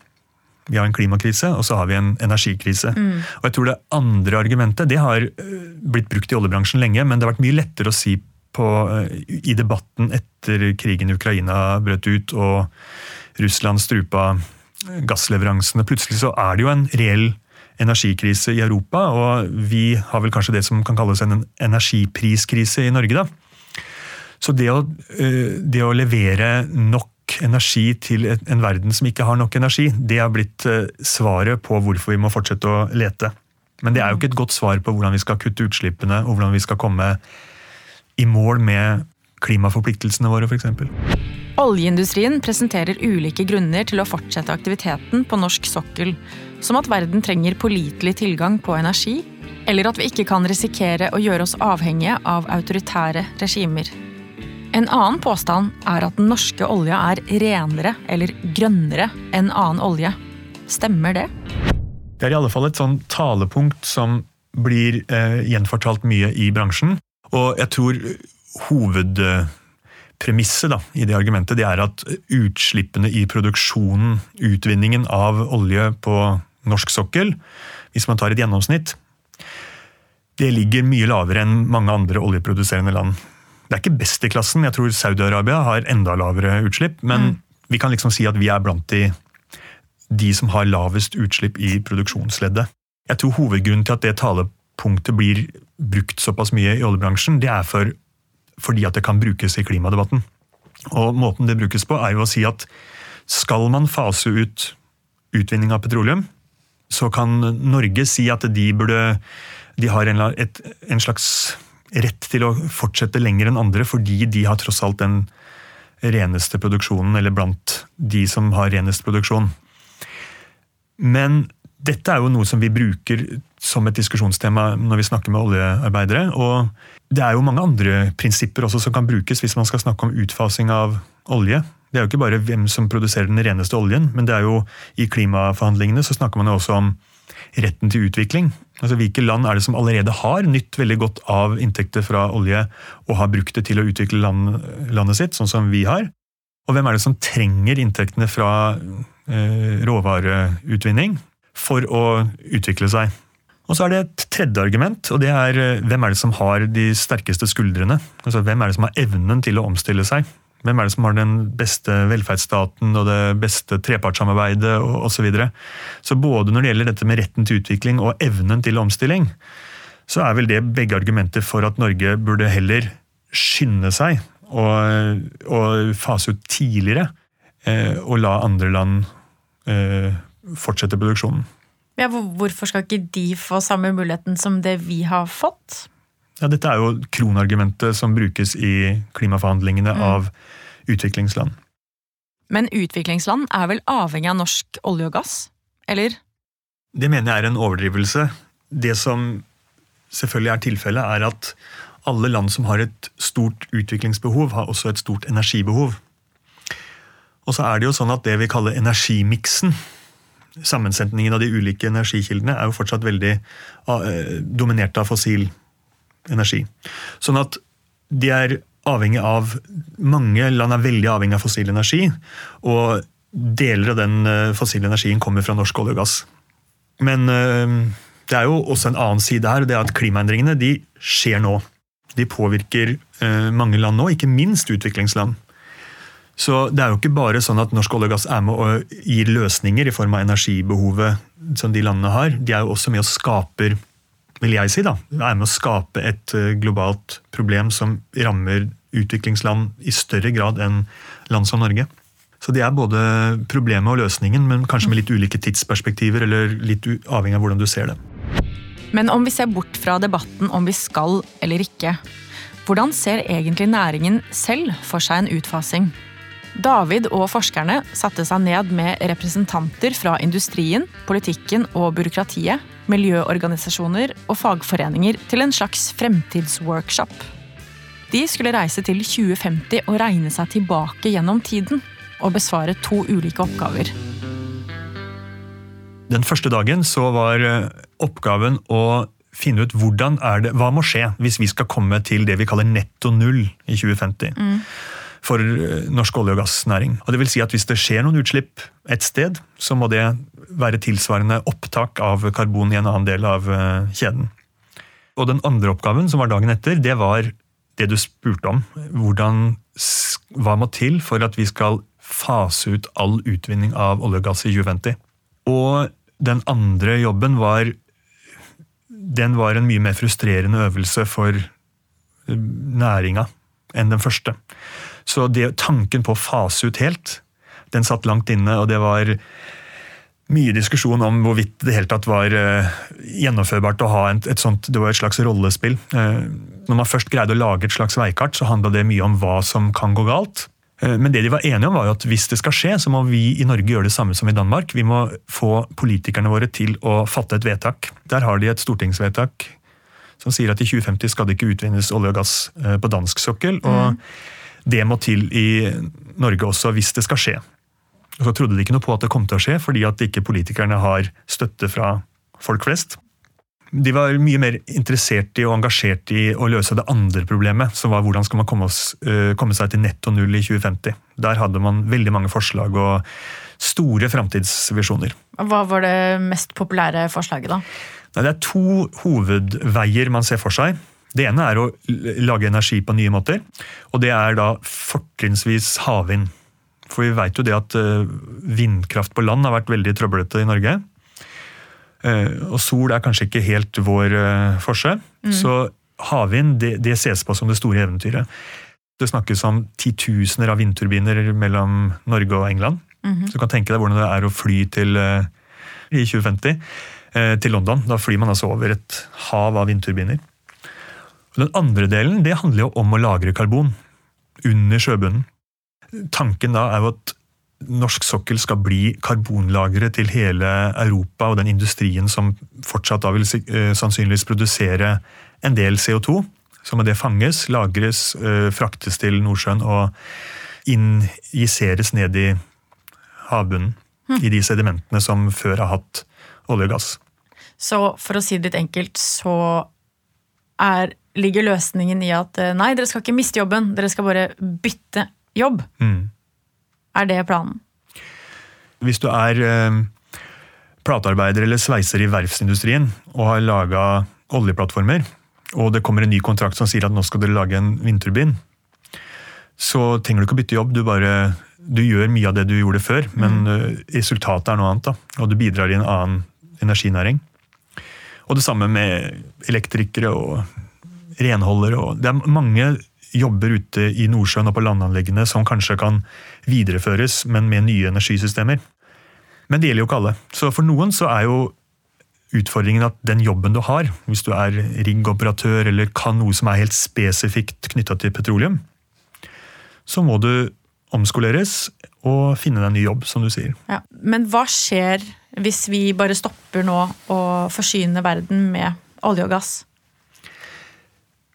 Vi har en klimakrise, og så har vi en energikrise. Mm. Og jeg tror Det andre argumentet det har øh, blitt brukt i oljebransjen lenge, men det har vært mye lettere å si på, øh, i debatten etter krigen i Ukraina brøt ut og Russland strupa gassleveransene. Plutselig så er det jo en reell energikrise i Europa, og vi har vel kanskje det som kan kalles en energipriskrise i Norge. da. Så det å, eh, det å levere nok energi til en verden som ikke har nok energi, det har blitt eh, svaret på hvorfor vi må fortsette å lete. Men det er jo ikke et godt svar på hvordan vi skal kutte utslippene, og hvordan vi skal komme i mål med klimaforpliktelsene våre, f.eks. Oljeindustrien presenterer ulike grunner til å fortsette aktiviteten på norsk sokkel, som at verden trenger pålitelig tilgang på energi, eller at vi ikke kan risikere å gjøre oss avhengige av autoritære regimer. En annen påstand er at den norske olja er renere eller grønnere enn annen olje. Stemmer det? Det er i alle fall et sånn talepunkt som blir eh, gjenfortalt mye i bransjen. Og jeg tror hovedpremisset da, i det argumentet det er at utslippene i produksjonen, utvinningen av olje på norsk sokkel, hvis man tar et gjennomsnitt, det ligger mye lavere enn mange andre oljeproduserende land. Det er ikke best i klassen. Jeg tror Saudi-Arabia har enda lavere utslipp. Men mm. vi kan liksom si at vi er blant de, de som har lavest utslipp i produksjonsleddet. Jeg tror hovedgrunnen til at det talepunktet blir brukt såpass mye i oljebransjen, det er for fordi at det kan brukes i klimadebatten. Og Måten det brukes på, er jo å si at skal man fase ut utvinning av petroleum, så kan Norge si at de burde de har en, et, en slags rett til å fortsette lenger enn andre, fordi de har tross alt den reneste produksjonen, eller blant de som har renest produksjon. Men dette er jo noe som vi bruker som et diskusjonstema når vi snakker med oljearbeidere. Og det er jo mange andre prinsipper også som kan brukes hvis man skal snakke om utfasing av olje. Det er jo ikke bare hvem som produserer den reneste oljen, men det er jo i klimaforhandlingene så snakker man jo også om retten til utvikling. Altså Hvilke land er det som allerede har nytt veldig godt av inntekter fra olje og har brukt det til å utvikle land, landet sitt, sånn som vi har? Og hvem er det som trenger inntektene fra eh, råvareutvinning for å utvikle seg? Og så er det et tredje argument, og det er eh, hvem er det som har de sterkeste skuldrene? Altså Hvem er det som har evnen til å omstille seg? Hvem er det som har den beste velferdsstaten og det beste trepartssamarbeidet osv. Så, videre. så både når det gjelder dette med retten til utvikling og evnen til omstilling, så er vel det begge argumenter for at Norge burde heller skynde seg og, og fase ut tidligere, eh, og la andre land eh, fortsette produksjonen. Ja, hvorfor skal ikke de få samme muligheten som det vi har fått? Ja, Dette er jo kronargumentet som brukes i klimaforhandlingene mm. av utviklingsland. Men utviklingsland er vel avhengig av norsk olje og gass, eller? Det mener jeg er en overdrivelse. Det som selvfølgelig er tilfellet, er at alle land som har et stort utviklingsbehov, har også et stort energibehov. Og så er det jo sånn at det vi kaller energimiksen, sammensetningen av de ulike energikildene, er jo fortsatt veldig uh, dominert av fossil energi. Sånn at de er avhengig av Mange land er veldig avhengig av fossil energi. Og deler av den eh, fossile energien kommer fra norsk olje og gass. Men eh, det er jo også en annen side her, og det er at klimaendringene de skjer nå. De påvirker eh, mange land nå, ikke minst utviklingsland. Så det er jo ikke bare sånn at norsk olje og gass er med og gir løsninger i form av energibehovet som de landene har. De er jo også med og skaper vil jeg si, da, er med å skape et eh, globalt problem som rammer utviklingsland i større grad enn land som Norge. Så det er både problemet og løsningen, men kanskje med litt ulike tidsperspektiver, eller litt avhengig av hvordan du ser det. Men om vi ser bort fra debatten om vi skal eller ikke, hvordan ser egentlig næringen selv for seg en utfasing? David og forskerne satte seg ned med representanter fra industrien, politikken og byråkratiet, miljøorganisasjoner og fagforeninger til en slags fremtidsworkshop. De skulle reise til 2050 og regne seg tilbake gjennom tiden og besvare to ulike oppgaver. Den første dagen så var eh, oppgaven å finne ut hvordan er det, hva må skje hvis vi skal komme til det vi kaller netto null i 2050. Mm for eh, norsk olje- og gassnæring. Og det vil si at Hvis det skjer noen utslipp et sted, så må det være tilsvarende opptak av karbon i en annen del av eh, kjeden. Og Den andre oppgaven, som var dagen etter, det var det du spurte om. Hvordan, hva må til for at vi skal fase ut all utvinning av olje og gass i 2050? Og den andre jobben var Den var en mye mer frustrerende øvelse for eh, næringa enn den første. Så det, tanken på å fase ut helt, den satt langt inne, og det var mye diskusjon om hvorvidt det helt tatt var uh, gjennomførbart å ha et, et, sånt Det var et slags rollespill. Uh, når man først greide å lage et slags veikart, så handla det mye om hva som kan gå galt. Uh, men det de var enige om var jo at hvis det skal skje, så må vi i Norge gjøre det samme som i Danmark. Vi må få politikerne våre til å fatte et vedtak. Der har de et stortingsvedtak som sier at i 2050 skal det ikke utvinnes olje og gass på dansk sokkel. og mm det må til i Norge også hvis det skal skje. Og så trodde de ikke noe på at det kom til å skje, fordi at ikke politikerne har støtte fra folk flest. De var mye mer interessert i og engasjert i å løse det andre problemet, som var hvordan skal man komme, oss, komme seg til netto null i 2050. Der hadde man veldig mange forslag og store framtidsvisjoner. Hva var det mest populære forslaget, da? Det er to hovedveier man ser for seg. Det ene er å lage energi på nye måter, og det er da fortrinnsvis havvind. For vi veit jo det at eh, vindkraft på land har vært veldig trøblete i Norge. Eh, og sol er kanskje ikke helt vår eh, forse. Mm. Så havvind det, det, ses på som det store eventyret. Det snakkes om titusener av vindturbiner mellom Norge og England. Mm -hmm. Så du kan tenke deg hvordan det er å fly til i 2050 eh, til London. Da flyr man altså over et hav av vindturbiner. Den andre delen det handler jo om å lagre karbon under sjøbunnen. Tanken da er jo at norsk sokkel skal bli karbonlagre til hele Europa og den industrien som fortsatt da vil eh, sannsynligvis produsere en del CO2. Så må det fanges, lagres, eh, fraktes til Nordsjøen og injiseres ned i havbunnen. Mm. I de sedimentene som før har hatt olje og gass. Så for å si det litt enkelt, så er, ligger løsningen i at eh, nei, dere skal ikke miste jobben, dere skal bare bytte jobb. Mm. Er det planen? Hvis du er eh, platearbeider eller sveiser i verftsindustrien og har laga oljeplattformer, og det kommer en ny kontrakt som sier at nå skal dere lage en vindturbin, så trenger du ikke å bytte jobb. Du, bare, du gjør mye av det du gjorde før, men mm. Eh, resultatet er noe annet. Da, og du bidrar i en annen energinæring. Og det samme med elektrikere og renholdere. Og det er mange jobber ute i Nordsjøen og på landanleggene som kanskje kan videreføres, men med nye energisystemer. Men det gjelder jo ikke alle. Så for noen så er jo utfordringen at den jobben du har, hvis du er riggoperatør eller kan noe som er helt spesifikt knytta til petroleum, så må du omskoleres og finne deg en ny jobb, som du sier. Ja, men hva skjer hvis vi bare stopper nå å forsyne verden med olje og gass?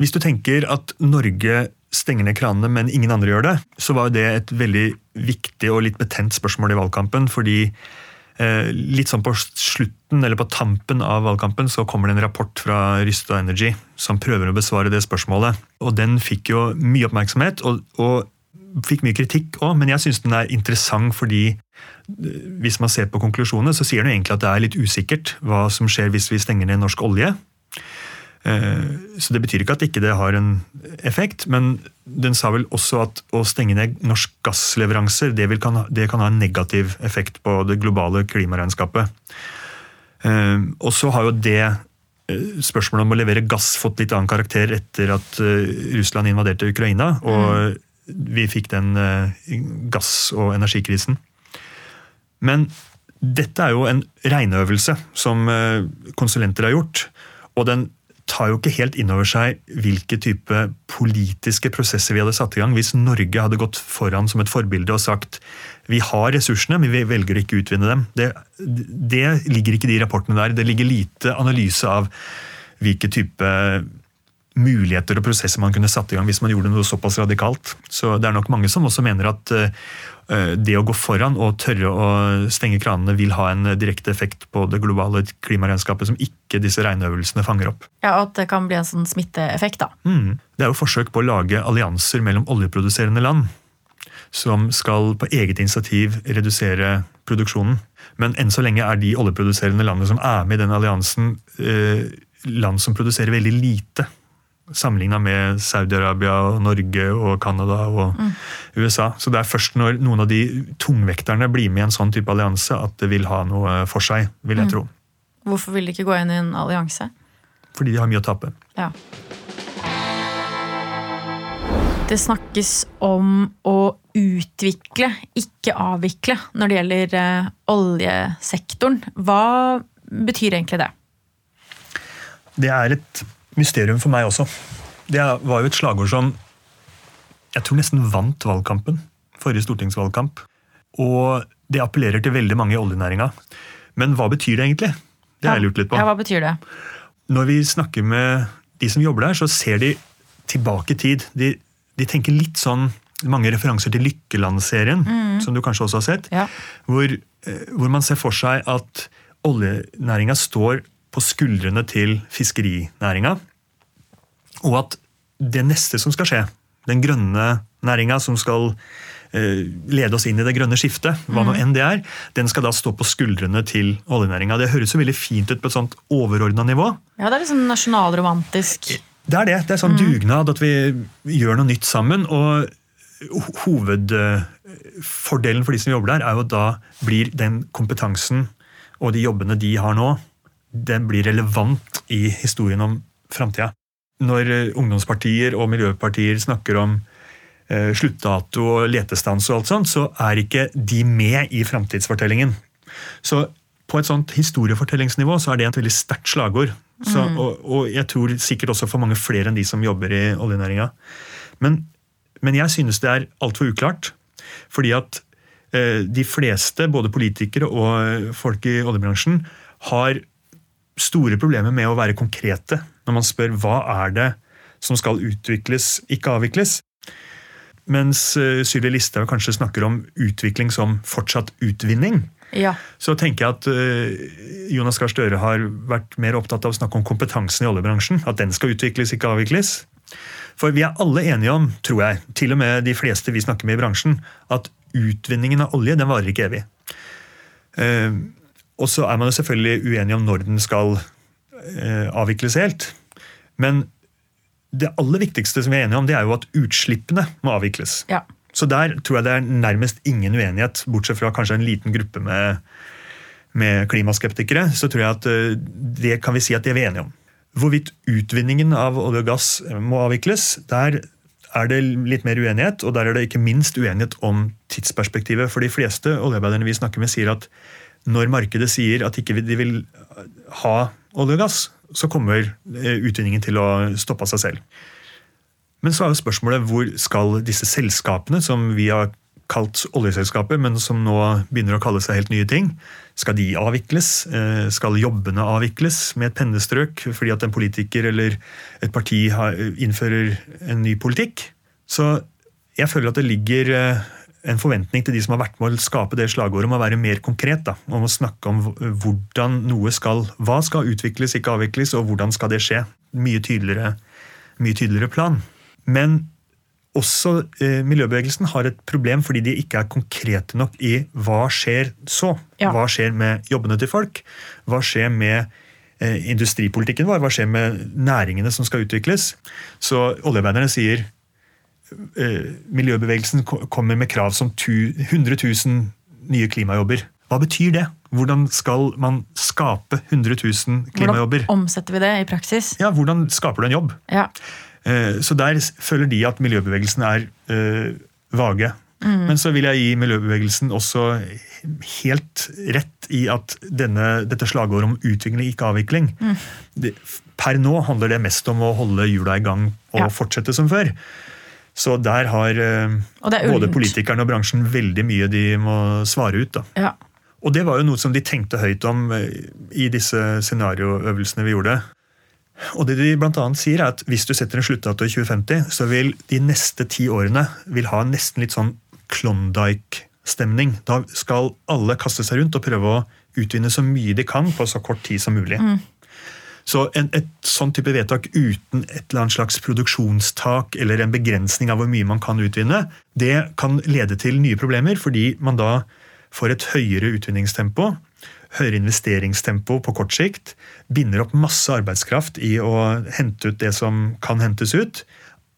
Hvis du tenker at Norge stenger ned kranene, men ingen andre gjør det, så var det et veldig viktig og litt betent spørsmål i valgkampen. fordi eh, litt sånn på slutten, eller på tampen av valgkampen, så kommer det en rapport fra Rysta Energy som prøver å besvare det spørsmålet. Og den fikk jo mye oppmerksomhet, og, og fikk mye kritikk òg, men jeg syns den er interessant fordi eh, hvis man ser på konklusjonene, så sier den egentlig at det er litt usikkert hva som skjer hvis vi stenger ned norsk olje. Eh, så Det betyr ikke at ikke det har en effekt, men den sa vel også at å stenge ned norsk gassleveranser det, kan, det kan ha en negativ effekt på det globale klimaregnskapet. Eh, og så har jo det eh, spørsmålet om å levere gass fått litt annen karakter etter at Russland invaderte Ukraina, og vi fikk den gass- og energikrisen. Men dette er jo en regneøvelse som konsulenter har gjort. Og den tar jo ikke helt inn over seg hvilke type politiske prosesser vi hadde satt i gang hvis Norge hadde gått foran som et forbilde og sagt vi har ressursene, men vi velger ikke å utvinne dem. Det, det ligger ikke i de rapportene der. Det ligger lite analyse av hvilke type muligheter og prosesser man kunne satt i gang hvis man gjorde noe såpass radikalt. Så det er nok mange som også mener at uh, det å gå foran og tørre å stenge kranene vil ha en direkte effekt på det globale klimaregnskapet som ikke disse regneøvelsene fanger opp. Ja, og At det kan bli en sånn smitteeffekt, da. Mm. Det er jo forsøk på å lage allianser mellom oljeproduserende land. Som skal på eget initiativ redusere produksjonen. Men enn så lenge er de oljeproduserende landene som er med i den alliansen, uh, land som produserer veldig lite Sammenligna med Saudi-Arabia, og Norge, og Canada og mm. USA. Så det er først når noen av de tungvekterne blir med i en sånn type allianse, at det vil ha noe for seg, vil jeg mm. tro. Hvorfor vil de ikke gå inn i en allianse? Fordi de har mye å tape. Ja. Det snakkes om å utvikle, ikke avvikle, når det gjelder uh, oljesektoren. Hva betyr egentlig det? Det er et mysterium for meg også. Det var jo et slagord som jeg tror nesten vant valgkampen. Forrige stortingsvalgkamp. Og det appellerer til veldig mange i oljenæringa. Men hva betyr det egentlig? Det har jeg lurt litt på. Ja, hva betyr det? Når vi snakker med de som jobber der, så ser de tilbake i tid. De, de tenker litt sånn mange referanser til Lykkeland-serien, mm. som du kanskje også har sett. Ja. Hvor, eh, hvor, man ser for seg at oljenæringa står på skuldrene til fiskerinæringa. Og at det neste som skal skje, den grønne næringa som skal eh, lede oss inn i det grønne skiftet, hva nå mm. enn det er, den skal da stå på skuldrene til oljenæringa. Det høres jo veldig fint ut på et sånt overordna nivå. Ja, det er liksom nasjonalromantisk. Det er det. Det er sånn mm. dugnad, at vi gjør noe nytt sammen. og Hovedfordelen for de som jobber der, er jo at da blir den kompetansen og de jobbene de har nå, den blir relevant i historien om framtida. Når eh, ungdomspartier og miljøpartier snakker om eh, sluttdato og letestans og alt sånt, så er ikke de med i framtidsfortellingen. Så på et sånt historiefortellingsnivå så er det et veldig sterkt slagord. Så, og, og, jeg tror sikkert også for mange flere enn de som jobber i oljenæringa. Men, men jeg synes det er altfor uklart. Fordi at eh, de fleste, både politikere og folk i oljebransjen, har store problemer med å være konkrete når man spør hva er det som skal utvikles, ikke avvikles. Mens uh, Sylvi Listhaug kanskje snakker om utvikling som fortsatt utvinning. Ja. Så tenker jeg at uh, Jonas Gahr Støre har vært mer opptatt av å snakke om kompetansen i oljebransjen. At den skal utvikles, ikke avvikles. For vi er alle enige om, tror jeg, til og med de fleste vi snakker med i bransjen, at utvinningen av olje den varer ikke evig. Og så er man jo selvfølgelig uenig om når den skal eh, avvikles helt. Men det aller viktigste som vi er enige om, det er jo at utslippene må avvikles. Ja. Så der tror jeg det er nærmest ingen uenighet, bortsett fra kanskje en liten gruppe med, med klimaskeptikere. Så tror jeg at eh, det kan vi si at det er vi enige om. Hvorvidt utvinningen av olje og gass må avvikles, der er det litt mer uenighet. Og der er det ikke minst uenighet om tidsperspektivet. For de fleste oljearbeiderne vi snakker med, sier at når markedet sier at ikke de vil ha olje og gass, så kommer eh, utvinningen til å stoppe av seg selv. Men så er jo spørsmålet hvor skal disse selskapene, som vi har kalt oljeselskaper, men som nå begynner å kalle seg helt nye ting, skal de avvikles? Eh, skal jobbene avvikles med et pennestrøk fordi at en politiker eller et parti innfører en ny politikk? Så jeg føler at det ligger eh, en forventning til de som har vært med å skape det slagordet, om å være mer konkret. Da, om å snakke om hvordan noe skal Hva skal utvikles, ikke avvikles, og hvordan skal det skje? Mye tydeligere, mye tydeligere plan. Men også eh, miljøbevegelsen har et problem fordi de ikke er konkrete nok i hva skjer så. Ja. Hva skjer med jobbene til folk? Hva skjer med eh, industripolitikken vår? Hva skjer med næringene som skal utvikles? Så oljearbeiderne sier miljøbevegelsen kommer med krav som 100 000 nye klimajobber. Hva betyr det? Hvordan skal man skape 100 000 klimajobber? Hvordan omsetter vi det i praksis? Ja, Hvordan skaper du en jobb? Ja. Eh, så der føler de at miljøbevegelsen er uh, vage. Mm. Men så vil jeg gi miljøbevegelsen også helt rett i at denne, dette slagordet om utvikling, ikke avvikling mm. det, Per nå handler det mest om å holde hjula i gang og ja. fortsette som før. Så der har uh, både politikerne og bransjen veldig mye de må svare ut. Ja. Og det var jo noe som de tenkte høyt om i disse scenarioøvelsene vi gjorde. Og det de blant annet sier er at Hvis du setter en sluttdato i 2050, så vil de neste ti årene vil ha nesten litt sånn Klondyke-stemning. Da skal alle kaste seg rundt og prøve å utvinne så mye de kan på så kort tid som mulig. Mm. Så en, et sånn type vedtak uten et eller annet slags produksjonstak eller en begrensning av hvor mye man kan utvinne, det kan lede til nye problemer, fordi man da får et høyere utvinningstempo høyere investeringstempo på kort sikt, binder opp masse arbeidskraft i å hente ut det som kan hentes ut.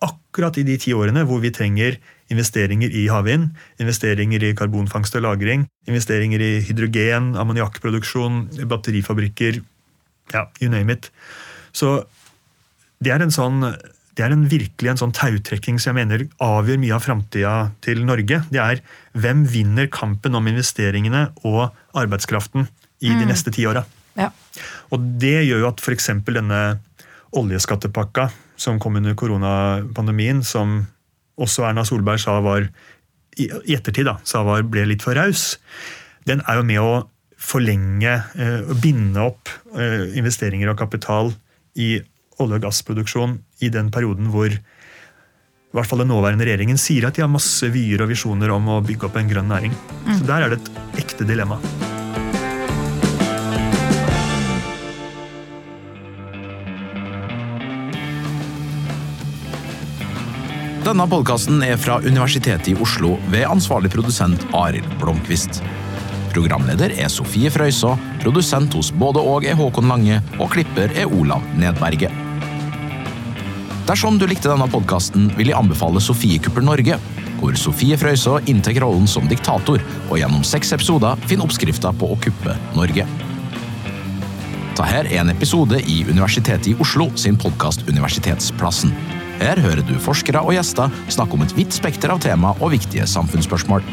Akkurat i de ti årene hvor vi trenger investeringer i havvind, investeringer i karbonfangst og -lagring, investeringer i hydrogen, ammoniakkproduksjon, batterifabrikker, ja, you name it. Så det er en sånn det er en virkelig en sånn tautrekking som jeg mener avgjør mye av framtida til Norge. Det er hvem vinner kampen om investeringene og arbeidskraften i de mm. neste ti åra. Ja. Og det gjør jo at f.eks. denne oljeskattepakka som kom under koronapandemien, som også Erna Solberg sa var i ettertid da, sa var, ble litt for raus, den er jo med å forlenge eh, og binde opp eh, investeringer og kapital i olje- og gassproduksjon i den perioden hvor i hvert fall den nåværende regjeringen sier at de har masse vyer og visjoner om å bygge opp en grønn næring. Mm. Så der er det et ekte dilemma. Denne podkasten er fra Universitetet i Oslo ved ansvarlig produsent Arild Blomkvist. Programleder er Sofie Frøysaa, produsent hos både og er Håkon Lange, og klipper er Olav Nedberget. Dersom du likte denne podkasten, vil jeg anbefale Sofiekuppel Norge, hvor Sofie Frøysaa inntar rollen som diktator, og gjennom seks episoder finner oppskrifta på å kuppe Norge. Dette er en episode i Universitetet i Oslo sin podkast Universitetsplassen. Her hører du forskere og gjester snakke om et vidt spekter av tema og viktige samfunnsspørsmål.